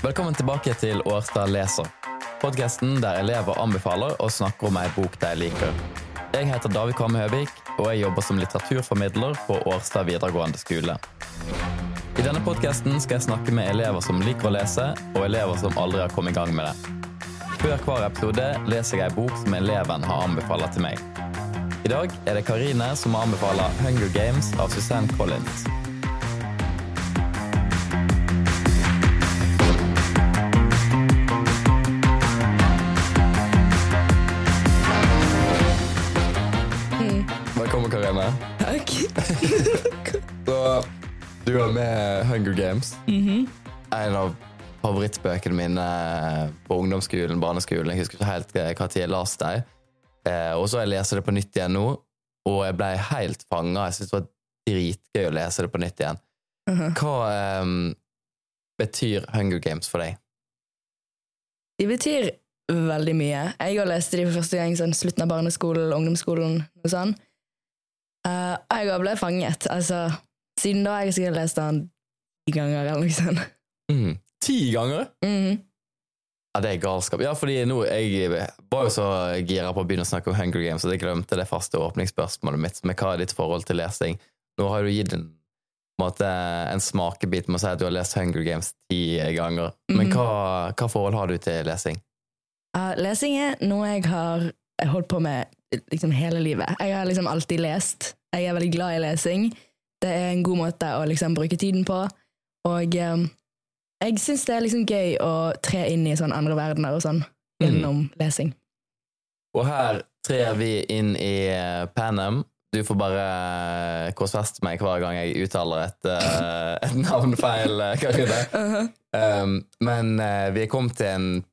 Velkommen tilbake til Årstad leser. Podkasten der elever anbefaler og snakker om ei bok de liker. Jeg heter David Kvamme Høvik, og jeg jobber som litteraturformidler på Årstad videregående skole. I denne podkasten skal jeg snakke med elever som liker å lese, og elever som aldri har kommet i gang med det. Før hver episode leser jeg ei bok som eleven har anbefalt til meg. I dag er det Karine som anbefaler Hunger Games av Suzanne Collins. Du var med Hunger Games. En av favorittbøkene mine på ungdomsskolen, barneskolen. Jeg husker ikke helt hva tid jeg leste dem. Eh, og så har jeg lest det på nytt igjen nå, og jeg ble helt fanga. Jeg syntes det var dritgøy å lese det på nytt igjen. Hva um, betyr Hunger Games for deg? De betyr veldig mye. Jeg har lest de for første gang sånn slutten av barneskolen, ungdomsskolen, noe sånt. Uh, jeg ble fanget. Altså, siden da har jeg sikkert lest den ti ganger eller noe sånt. Mm. Ti ganger? Mm. Ja, det er galskap. Ja, fordi nå, Jeg var jo så gira på å begynne å snakke om Hunger Games, og jeg glemte det faste åpningsspørsmålet mitt med hva er ditt forhold til lesing. Nå har du gitt en, en, måte, en smakebit med å si at du har lest Hunger Games ti ganger. Men Mhm. hva, hva forhold har du til lesing? Uh, lesing er noe jeg har holdt på med liksom hele livet. Jeg har liksom alltid lest. Jeg er veldig glad i lesing. Det er en god måte å liksom bruke tiden på. Og eh, jeg syns det er liksom gøy å tre inn i sånn andre verdener og sånn gjennom lesing. Og her trer vi inn i eh, Panem. Du får bare eh, korsfeste meg hver gang jeg uttaler et, eh, et navn feil, Uh -huh. Um, men eh, vi er kommet til en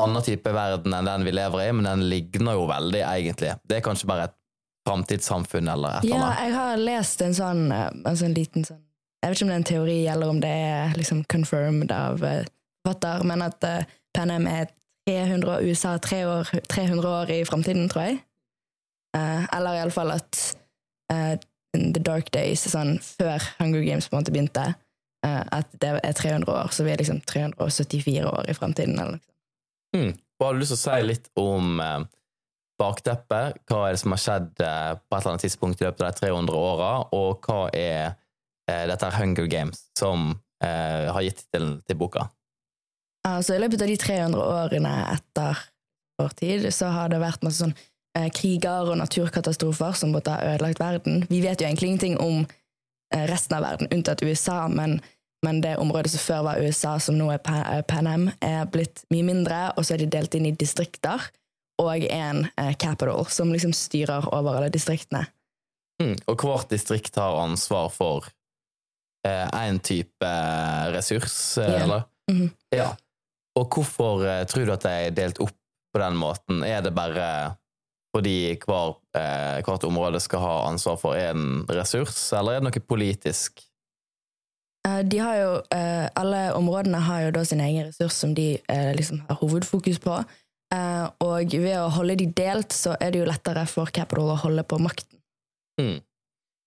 annen type verden enn den vi lever i, men den ligner jo veldig, egentlig. Det er kanskje bare et framtidssamfunn eller et eller annet. Ja, jeg har lest en sånn, eh, altså en liten sånn Jeg vet ikke om det er en teori, eller om det er liksom confirmed av fatter, forfatter, men at uh, Panem er 300 år, USA tre år, 300 år i framtiden, tror jeg. Uh, eller iallfall at eh, The Dark Days, sånn før Hunger Games på en måte begynte, uh, at det er 300 år, så vi er liksom 374 år i framtiden, eller noe sånt. Mm. Bare lyst til å si litt om eh, bakteppet? Hva er det som har skjedd eh, på et eller annet tidspunkt i løpet av de 300 åra, og hva er eh, dette Hunger Games som eh, har gitt tittelen til boka? Altså, I løpet av de 300 årene etter vår tid så har det vært masse sånn kriger og naturkatastrofer som måtte ha ødelagt verden. Vi vet jo egentlig ingenting om resten av verden, unntatt USA, men, men det området som før var USA, som nå er Pa- Panem, er blitt mye mindre, og så er de delt inn i distrikter, og en eh, capital som liksom styrer over alle distriktene. Mm. Og hvert distrikt har ansvar for én type eh, ressurs, eh, Ja. eller? -hmm. Ja. Og hvorfor eh, tror du at det er delt opp på den måten? Er det bare fordi hver, eh, hvert område skal ha ansvar for en ressurs, eller er det noe politisk? Eh, De har jo, eh, alle områdene har jo da sin egen ressurs som de eh, liksom har hovedfokus på. Eh, Og ved å holde de delt, så er det jo lettere for Capital å holde på makten. Mm.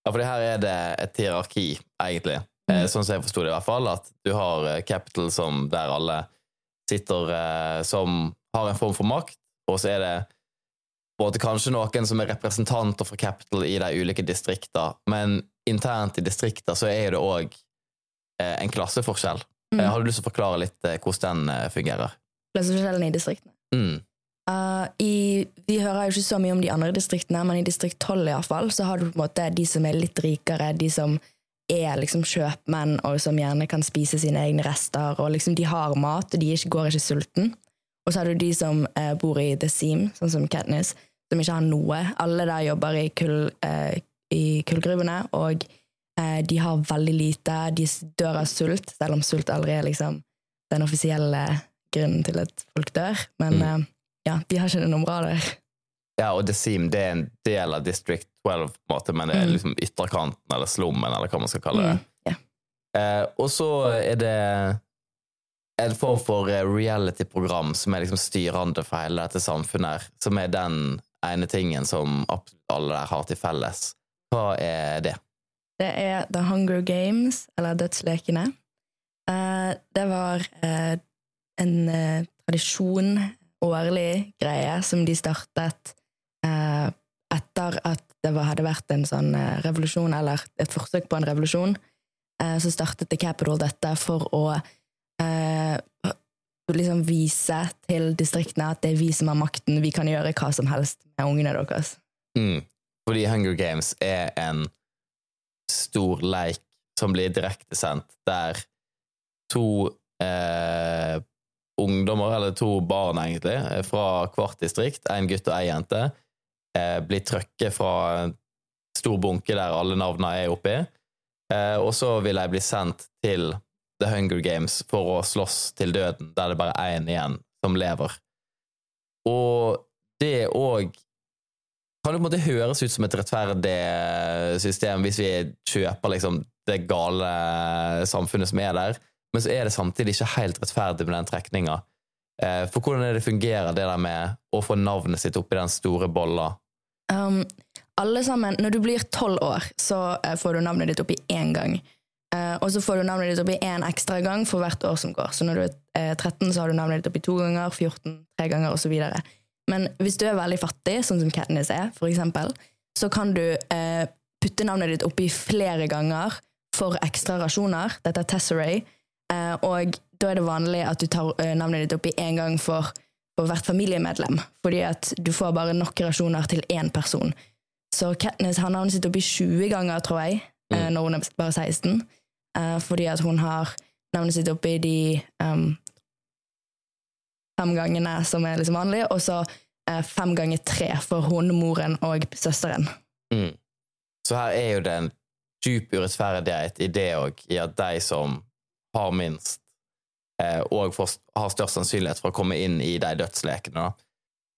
Ja, for her er det et hierarki, egentlig. Eh, Mm. sånn som jeg forsto det, i hvert fall. At du har eh, Capital som der alle sitter eh, som har en form for makt, og så er det både kanskje noen som er representanter for Capital i de ulike distriktene, men internt i distrikta så er det òg eh, en klasseforskjell. Mm. Har du lyst til å forklare litt hvordan den fungerer? Klasseforskjellen i distriktene. Mm. Uh, i, vi hører jo ikke så mye om de andre distriktene, men i distrikt 12 i hvert fall, så har du på en måte de som er litt rikere, de som er liksom kjøpmenn, og som gjerne kan spise sine egne rester, og liksom de har mat, og de ikke, går ikke sulten. Og så har du de som uh, bor i The Seam, sånn som Katniss, som ikke har noe. Alle der jobber i, kull, uh, i kullgruvene, og de har veldig lite. De dør av sult, selv om sult aldri er liksom den offisielle grunnen til at folk dør. Men Mm. eh, ja, de har ikke noen noe bra der. Ja, og The Seam det er en del av District 12, på en måte, men det er Mm. liksom ytterkanten, eller slummen, eller hva man skal kalle det. Mm, ja. Eh, og så er det en form for eh, reality-program som er liksom styrende for hele dette samfunnet, her, som er den ene tingen som absolutt alle der har til felles. Hva er det? Det er The Hunger Games, eller Dødslekene. Eh, det var eh, en eh, tradisjon, årlig greie, som de startet eh, etter at det var, hadde vært en sånn eh, revolusjon, eller et forsøk på en revolusjon. Eh, så startet The Capital dette for å eh, liksom vise til distriktene at det er vi som har makten, vi kan gjøre hva som helst med ungene deres. Mm. Fordi Hunger Games er en stor leik som blir direktesendt, der to eh, ungdommer, eller to barn egentlig, eh, fra hvert distrikt, en gutt og ei jente, eh, blir trøkket fra en stor bunke der alle navnene er oppi, eh, og så vil de bli sendt til The Hunger Games for å slåss til døden, der det bare er én igjen som lever. Og det òg kan jo på en måte høres ut som et rettferdig system hvis vi kjøper liksom det gale samfunnet som er der, men så er det samtidig ikke helt rettferdig med den trekninga. Eh, for hvordan er det fungerer, det der med å få navnet sitt oppi den store bolla? Um, alle sammen, Når du blir tolv år, så uh, får du navnet ditt oppi én gang. Uh, og så får du navnet ditt oppi én ekstra gang for hvert år som går. Så når du er uh, 13, så har du navnet ditt oppi to ganger, 14 tre ganger, osv. Men hvis du er veldig fattig, sånn som Katniss er, for eksempel, så kan du putte navnet ditt oppi flere ganger for ekstra rasjoner. Dette er Tesseray. Og da er det vanlig at du tar navnet ditt opp i én gang for, for hvert familiemedlem. Fordi at du får bare nok rasjoner til én person. Så Katniss har navnet sitt oppi 20 ganger, tror jeg, mm. når hun er bare 16. Uh, fordi at hun har navnet sitt oppi de um, fem gangene som er liksom vanlig, og så fem ganger tre for hun, moren og søsteren. Mm. Så her er jo det en djup urettferdighet i det òg, i at de som har minst, og uh, har størst sannsynlighet for å komme inn i de dødslekene.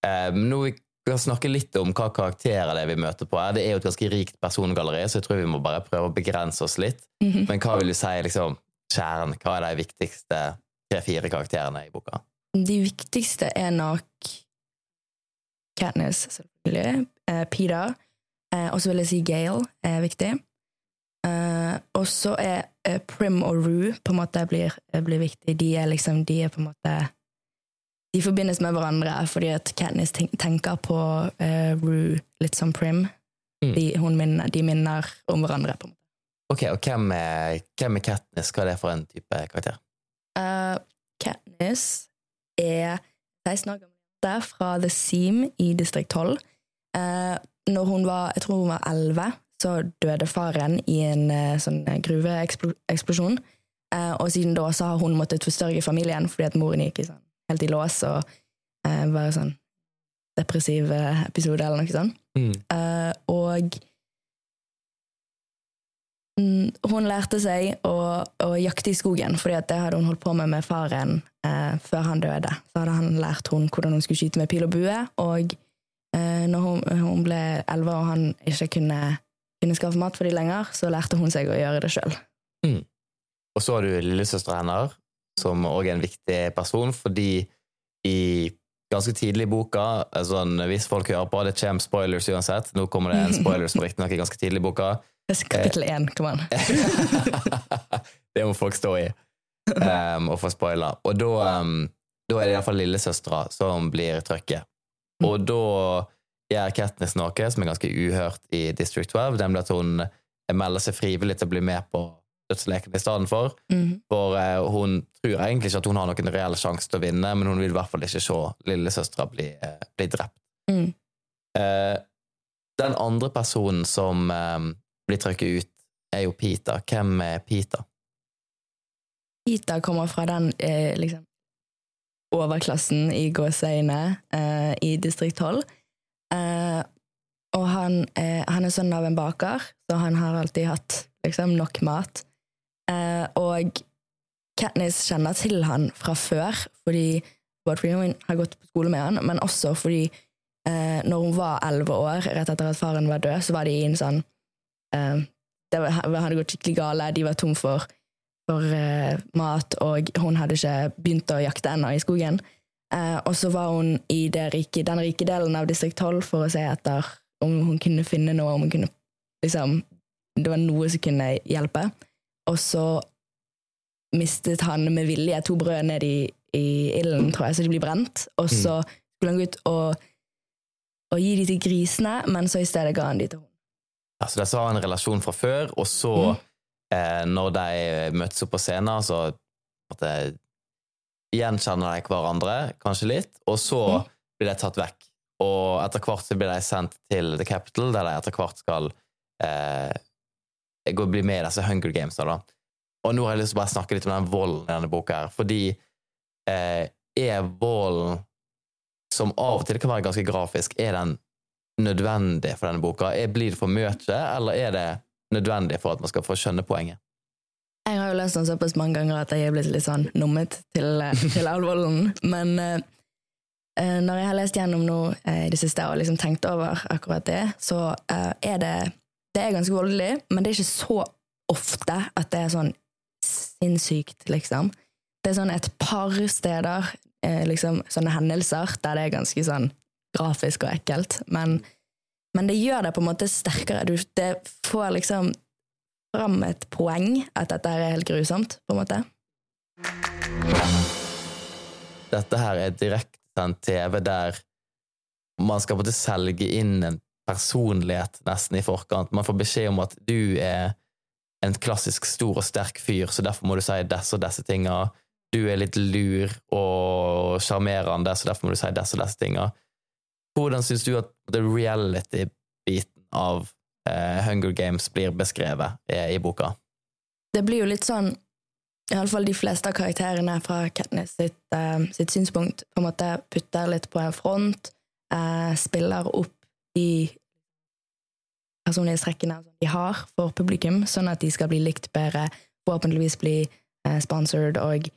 Eh, nå vi kan snakke litt om hva karakterer det er vi møter på. Det er jo et ganske rikt persongalleri, så jeg tror vi må bare prøve å begrense oss litt. Mm -hmm. Men hva vil du si, liksom, kjernen? Hva er de viktigste tre-fire karakterene i boka? De viktigste er nok Katniss, selvfølgelig. Eh, Peter. Eh, og så vil jeg si Gale er viktig. Og så er Prim og Rue på en måte blir, blir viktig. De er liksom De er på en måte de forbindes med hverandre fordi at Katniss tenker på uh, Rue litt som Prim. Mm. De, minner, de, minner, om hverandre. på en måte. Ok, Og hvem er, hvem er Katniss? Hva er det for en type karakter? Uh, Katniss er 16 år gammel fra The Seam i distrikt 12. Uh, eh, når hun var jeg tror hun var 11, så døde faren i en uh, sånn gruveeksplosjon. Eh, og siden da så har hun måttet forstørre familien fordi at moren gikk i sånn helt i lås og eh, var sånn depressiv eh, episode eller noe sånt. Mm. Eh, og mm, hun lærte seg å, å, jakte i skogen, fordi det hadde hun holdt på med med faren eh, før han døde. Så hadde han lært hun hvordan hun skulle skyte med pil og bue, og eh, når hun, hun ble elleve og han ikke kunne, kunne skaffe mat for dem lenger, så lærte hun seg å gjøre det sjøl. Mm. Og så har du lillesøstera hennes, som òg er en viktig person, fordi i ganske tidlig i boka sånn, Hvis folk hører på, det kommer spoilers uansett. Nå kommer det en spoiler som riktignok er ganske tidlig i boka. Kapittel én, kom an. det må folk stå i um, og få spoila. Og da, um, da er det iallfall lillesøstera som blir trøkket. Og da gjør Katniss noe som er ganske uhørt i District 12, nemlig at hun melder seg frivillig til å bli med på dødsleken i stedet for. Mm. For uh, hun tror egentlig ikke at hun har noen reell sjanse til å vinne, men hun vil i hvert fall ikke se lillesøstera bli, uh, bli, drept. Mm. Uh, den andre personen som blir trykket ut, er jo Pita. Hvem er Pita? Pita kommer fra den liksom overklassen i gåseøyne i distrikt 12. og han, han, er sønn av en baker, så han har alltid hatt liksom, nok mat. Eh, og Katniss kjenner til han fra før, fordi både fordi har gått på skole med han, men også fordi eh, når hun var elleve år, rett etter at faren var død, så var de i en sånn eh, Det hadde gått skikkelig gale, de var tom for, for eh, mat, og hun hadde ikke begynt å jakte ennå i skogen. Eh, og så var hun i rike, den rike delen av distrikt 12 for å se etter om hun kunne finne noe, om hun kunne liksom Det var noe som kunne hjelpe og så mistet han med vilje to brød ned i i ilden, tror jeg, så de blir brent. Og så skulle han gå ut og, og gi de til grisene, men så i stedet ga han de til henne. Ja, så de har en relasjon fra før, og så, eh, når de møtes opp på scenen, så at det, gjenkjenner de hverandre, kanskje litt, og så blir de tatt vekk. Og etter hvert så blir de sendt til The Capital, der de etter hvert skal eh, gå, bli med i disse Hunger Games. Da. Og nå har jeg lyst til å bare snakke litt om den volden i denne boka her, fordi eh, er volden, som av og til kan være ganske grafisk, er den nødvendig for denne boka? Er, blir det for mye, eller er det nødvendig for at man skal få skjønne poenget? Jeg har jo lest den såpass mange ganger at jeg er blitt litt sånn nummet til, til all. Men eh, eh, når jeg har lest gjennom noe eh, i det siste og liksom tenkt over akkurat det, så eh, er det Det er ganske voldelig, men det er ikke så ofte at det er sånn sinnssykt, liksom. Det er sånn et par steder, eh, liksom sånne hendelser, der det er ganske sånn grafisk og ekkelt, men, men det gjør det på en måte sterkere. Du, det får liksom fram et poeng at dette her er helt grusomt, på en måte. Dette her er direktesendt TV der man skal en måte selge inn en personlighet nesten i forkant. Man får beskjed om at du er en klassisk stor og sterk fyr, så derfor må du si disse og disse tinga. Du er litt lur og sjarmerende, så derfor må du si disse og disse tinga. Hvordan syns du at reality-biten av Hunger Games blir beskrevet eh, i boka? Det blir jo litt sånn Iallfall de fleste av karakterene fra Katniss sitt, eh, sitt synspunkt på en måte putter litt på en front, eh, spiller opp de personlighetstrekkene de har for publikum, sånn at de skal bli likt bedre, forhåpentligvis bli eh, sponsored og,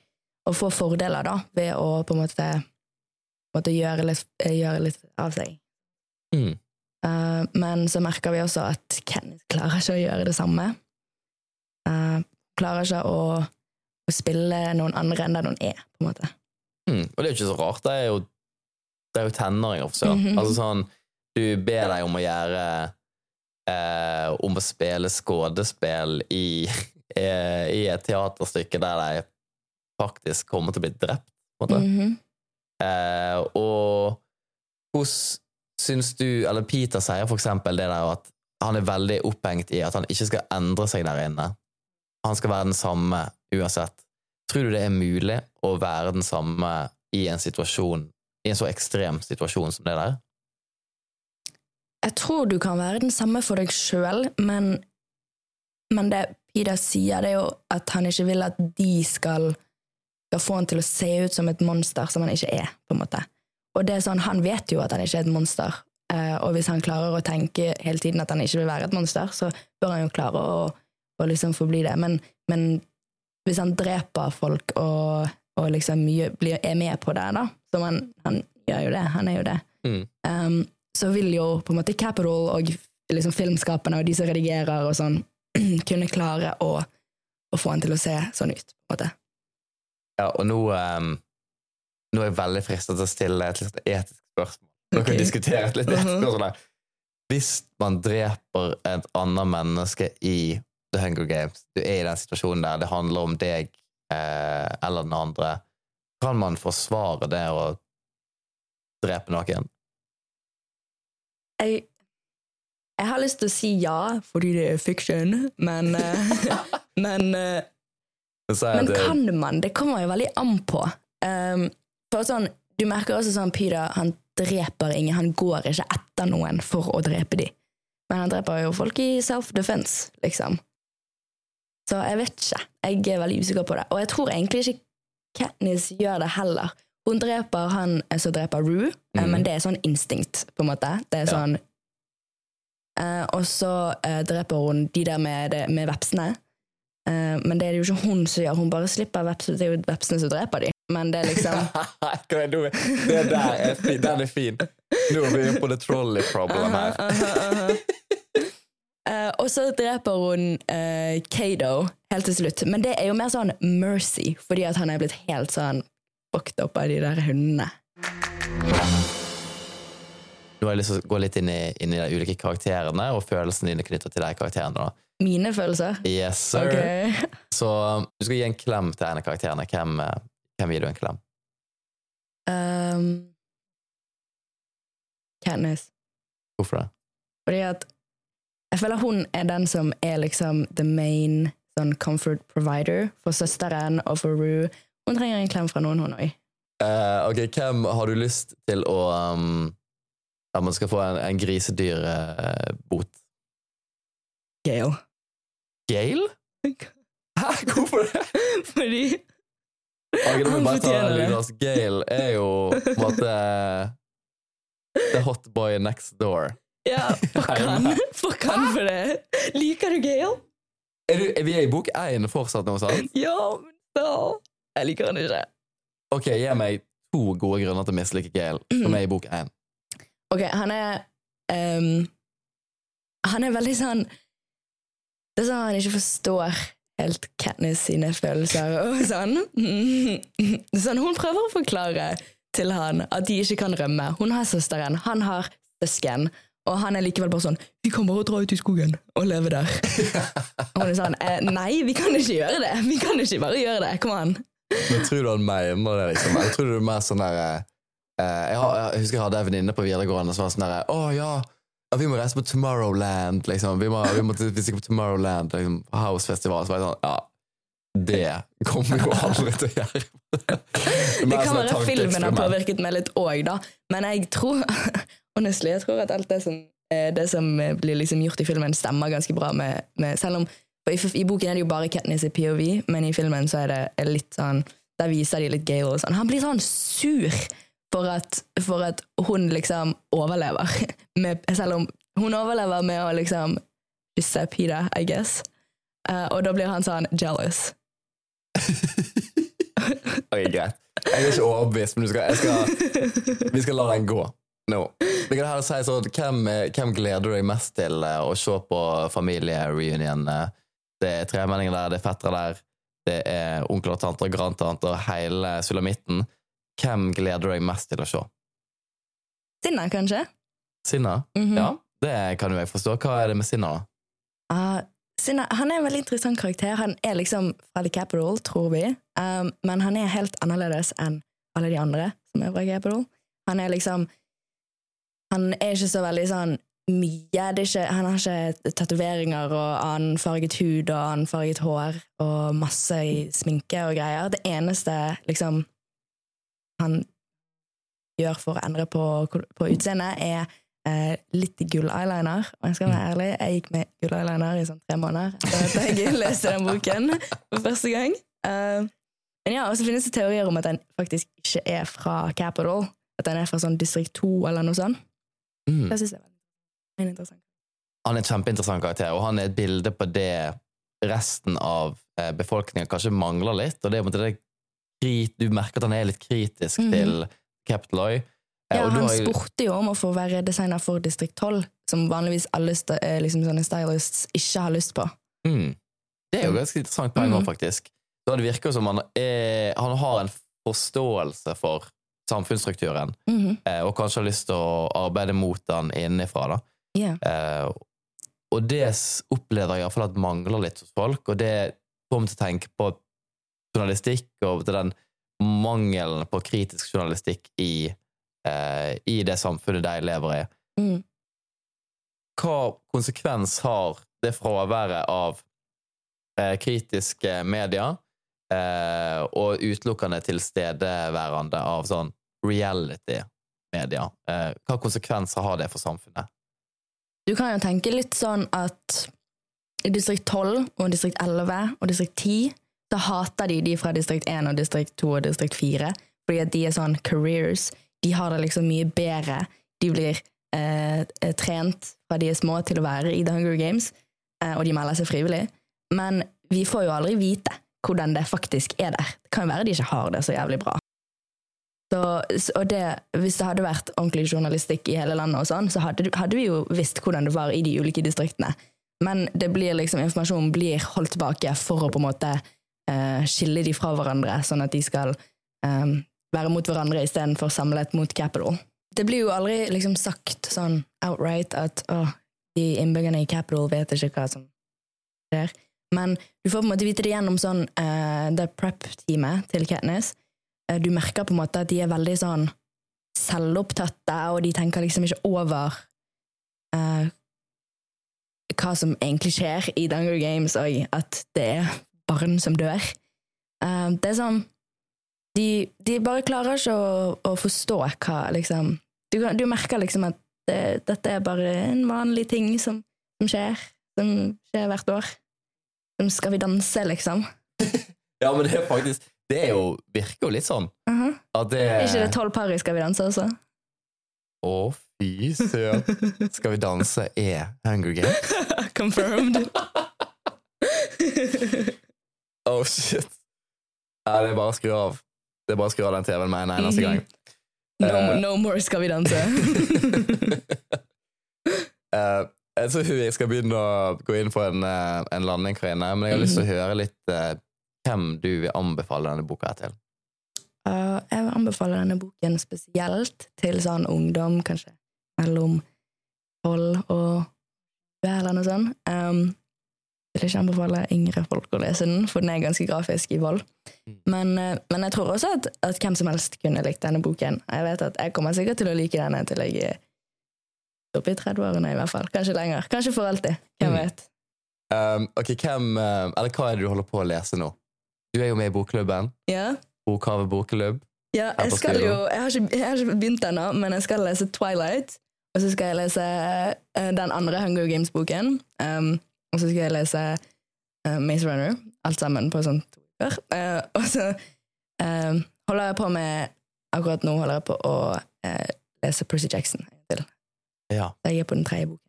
og, få fordeler da, ved å på en måte, måte gjøre, litt, gjøre, litt, av seg. Mm. Uh, men så merker vi også at Kenneth klarer ikke å gjøre det samme. Uh, klarer ikke å, å, spille noen andre enn den hun er, på en måte. Mm. Og det er jo ikke så rart. Det er jo, det er jo tenåringer, for søren. Mm -hmm. Altså sånn, du ber deg om å gjøre eh, Om å spille skuespill i, i et teaterstykke der de faktisk kommer til å bli drept, på en måte. Mm -hmm. eh, og hos Syns du Eller Peter sier for eksempel det der at han er veldig opphengt i at han ikke skal endre seg der inne. Han skal være den samme uansett. Tror du det er mulig å være den samme i en situasjon, i en så ekstrem situasjon som det der? Jeg tror du kan være den samme for deg sjøl, men, men, det Peter sier, det er jo at han ikke vil at de skal, skal få han til å se ut som et monster som han ikke er, på en måte. Og det er sånn, Han vet jo at han ikke er et monster, eh, og hvis han klarer å tenke hele tiden at han ikke vil være et monster, så bør han jo klare å, å liksom forbli det. Men, men, hvis han dreper folk og, og liksom blir, er med på det, da, som han, han gjør jo det, han er jo det, mm. um, så vil jo på en måte Capital og liksom filmskaperne og de som redigerer og sånn, kunne klare å, å, få han til å se sånn ut, på en måte. Ja, og nå um nå er jeg veldig fristet til å stille et litt etisk spørsmål. Kan vi diskutere et litt etisk mhm. spørsmål. Hvis man dreper et annet menneske i The Hunger Games, du er i den situasjonen der det handler om deg eh, eller den andre, kan man forsvare det å drepe noen? Jeg, jeg har lyst til å si ja, fordi det er fiction, men eh, Men, eh, men kan man? Det kommer jo veldig an på. Um, for sånn, Du merker også sånn Pyda han dreper ingen. Han går ikke etter noen for å drepe dem. Men han dreper jo folk i self-defense, liksom. Så jeg vet ikke. Jeg er veldig usikker på det. Og jeg tror egentlig ikke Katniss gjør det heller. Hun dreper han som dreper Rue, mm. men det er sånn instinkt, på en måte. Det er ja. sånn uh, Og så eh, dreper hun de der med, med vepsene. Eh, men det er det jo ikke hun som gjør, hun bare slipper vepsene. Det er jo vepsene som dreper dem men det er liksom Det der er fin. Den er fin. Nå er vi inne på the trolley problem her. Uh -huh, uh -huh. uh, og så dreper hun uh, Kado helt til slutt. Men det er jo mer sånn mercy, fordi at han er blitt helt sånn fucked up av de der hundene. Nå har jeg lyst til å gå litt inn i, inn i de ulike karakterene og følelsene dine knytta til de karakterene. da. Mine følelser? Yes, sir. Okay. Så du skal gi en klem til en av karakterene. Hvem, eh, hvem gir du en klem? Um, Katniss. Hvorfor det? Fordi at jeg føler hun er den som er liksom the main sånn comfort provider for søsteren og for Rue. Hun trenger en klem fra noen, hun òg. Uh, ok, hvem har du lyst til å um, At man skal få en, en grisedyrbot? Gale. Gale? Hæ, hvorfor det? Fordi Ok, da må vi bare ta. Altså, Gail er jo på en måte The hot boy next door. Ja, fuck han. Fuck han for det. Liker du Gale? Er, du, er vi i bok én fortsatt nå, sant? Ja, men da Jeg liker han ikke. Ok, Gi meg to gode grunner til å mislike Gale, som er i bok én. Ok, han er um, Han er veldig sånn Det er sånn han ikke forstår helt Katniss sine følelser og sånn. sånn. Hun prøver å forklare til han at de ikke kan rømme. Hun har søsteren, han har søsken, og han er likevel bare sånn 'Vi kan bare dra ut i skogen og leve der'. og hun er sånn eh, 'Nei, vi kan ikke gjøre det. Vi kan ikke bare gjøre det. Kom an'. Men tror du han mener det, liksom? Eller tror du det er mer sånn der eh, jeg, har, jeg husker jeg hadde en venninne på videregående som var sånn der Å ja, vi må reise på Tomorrowland, liksom. Vi må, vi må vi på Tomorrowland, liksom, Housefestival. Så var jeg sånn Ja, det kommer vi jo aldri til å gjøre. Det kan sånn være filmen har påvirket meg litt òg, da. Men jeg tror honestly, jeg tror at alt det som, eh, det som blir liksom gjort i filmen, stemmer ganske bra med, med Selv om i, I boken er det jo bare Katniss i POV, men i filmen så er det litt sånn Der viser de litt Gale og sånn. Han blir sånn sur for at, for at hun liksom overlever. Med, selv om hun overlever med å liksom kysse Pida, I guess. Uh, og da blir han sånn jealous. Ok, greit. Jeg er ikke overbevist, men skal, skal, vi skal la den gå nå. Det kan heller si sånn, hvem, hvem gleder du deg mest til eh, å se på familiereunion? Det er tremenninger der, det er fettere der, det er onkler og tanter og grandtanter hele sulamitten. Hvem gleder du deg mest til å se? Sinna, kanskje? Sinna? Mhm. Ja, det kan jo jeg forstå. Hva er det med Sinna, da? Uh, Sinna, han er en veldig interessant karakter. Han er liksom fra The Capital, tror vi, um, men han er helt annerledes enn alle de andre som er fra Capital. Han er liksom Han er ikke så veldig sånn mye. Ikke, han har ikke tatoveringer og annen farget hud og annen farget hår og masse i sminke og greier. Det eneste liksom han gjør for å endre på, på utseendet, er eh, litt gull-eyeliner. Og jeg skal være ærlig, jeg gikk med gull-eyeliner i sånn tre måneder etter at jeg leste den boken for første gang. Uh, men ja, og så finnes det teorier om at den faktisk ikke er fra Capital. At den er fra sånn distrikt 2 eller noe sånt. Mm. Det synes jeg er veldig interessant. Han er en kjempeinteressant karakter, og han er et bilde på det resten av eh, befolkningen kanskje mangler litt. Og det er på en måte det krit, Du merker at han er litt kritisk Mhm. til Capitaloy. Eh, Ja, han jo- spurte jo om å få være designer for distrikt 12, som vanligvis alle eh, liksom sånne stylists ikke har lyst på. Mm. Det er jo ganske interessant poeng Mm. òg, faktisk. Da det virker som han, er, han har en forståelse for samfunnsstrukturen, Mhm. eh, og kanskje har lyst til å arbeide mot den innenfra. Da. Yeah. Eh, og det opplever jeg iallfall at mangler litt hos folk, og det kom til å tenke på journalistikk og til den mangelen på kritisk journalistikk i, eh, i det samfunnet de lever i. Mm. Hva konsekvens har det fraværet av eh, kritiske medier eh, og utelukkende tilstedeværende av sånn reality-media? Eh, hva konsekvenser har det for samfunnet? Du kan jo tenke litt sånn at i distrikt 12 og distrikt 11 og distrikt 10 så hater de de fra distrikt 1 og distrikt 2 og distrikt 4, fordi at de er sånn careers. De har det liksom mye bedre. De blir eh, eh, trent fra de er små til å være i The Hunger Games, eh, og de melder seg frivillig. Men vi får jo aldri vite hvordan det faktisk er der. Det kan jo være de ikke har det så jævlig bra. Så, og det, hvis det hadde vært ordentlig journalistikk i hele landet, og sånn, så hadde, hadde vi jo visst hvordan det var i de ulike distriktene. Men det blir liksom, informasjonen blir holdt tilbake for å på en måte eh, skille de fra hverandre, sånn at de skal eh, være mot hverandre istedenfor samlet mot Capital. Det blir jo aldri liksom sagt sånn outright at åh, de innbyggerne i Capital vet ikke hva som skjer. Men du får på en måte vite det gjennom sånn eh, det prep-teamet til Katniss, du merker på en måte at de er veldig sånn selvopptatte, og de tenker liksom ikke over eh, hva som egentlig skjer i Dunger Games, og at det er barn som dør. Uh, det er sånn de, de bare klarer ikke å, å forstå hva liksom Du, du merker liksom at det, dette er bare en vanlig ting som, som skjer, som skjer hvert år. Som Skal vi danse, liksom. Ja, men det er faktisk Det er jo, virker jo litt sånn. Mhm. At det Er ikke det tolv par i Skal vi danse også? Å, fy søren. Skal vi danse er Hunger Games? Confirmed. Oh, shit. Ja, det er bare å skru av. Det er bare å skru av den TV-en med en eneste gang. No, Eh. no more Skal vi danse. uh, jeg tror jeg skal begynne å gå inn på en, eh, en landing, Karine, men jeg har lyst til å høre litt hvem du vil anbefale denne boka til. Jeg vil anbefale denne boken spesielt til sånn ungdom, kanskje mellom 12 og 20 eller noe sånt. Um, vil ikke anbefale yngre folk å lese den, for den er ganske grafisk i vold. Mm. Men, uh, men jeg tror også at, at hvem som helst kunne likt denne boken. Jeg vet at jeg kommer sikkert til å like denne til jeg er oppe i 30-årene i hvert fall. Kanskje lenger. Kanskje for alltid. Hvem Mm. vet. Um, ok, hvem, eh, eller hva er det du holder på å lese nå? Du er jo med i bokklubben. Ja, Bokhavet bokklubb. Ja, jeg skal jo Jeg har ikke, jeg har ikke begynt ennå, men jeg skal lese Twilight. Og så skal jeg lese eh, den andre Hunger Games-boken. Um, og så skal jeg lese uh, Maze Runner. Alt sammen på sånn to uker. Uh, og så uh, holder jeg på med Akkurat nå holder jeg på å eh, lese Percy Jackson. Til. Ja. Så jeg er på den tredje boken.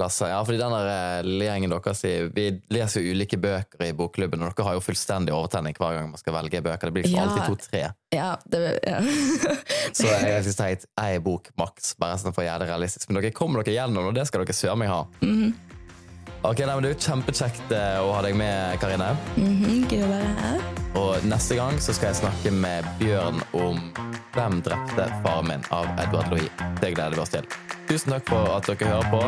Lasse, ja, fordi den der lille gjengen deres Vi leser jo ulike bøker i bokklubben, og dere har jo fullstendig overtenning hver gang man skal velge bøker. Det blir liksom Ja. alltid to-tre. Ja, det ja. Så jeg synes det er ei bok maks, bare sånn for å gjøre det realistisk. Men dere kommer dere gjennom, og det skal dere søren meg ha. Mhm, Ok, nei, men Det er jo kjempekjekt eh, å ha deg med, Karine. Mm -hmm, Gøy å være her. Og neste gang så skal jeg snakke med Bjørn om Hvem drepte faren min av Edward Louis. Det gleder vi oss til. Tusen takk for at dere hører på.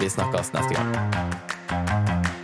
Vi snakkes neste gang.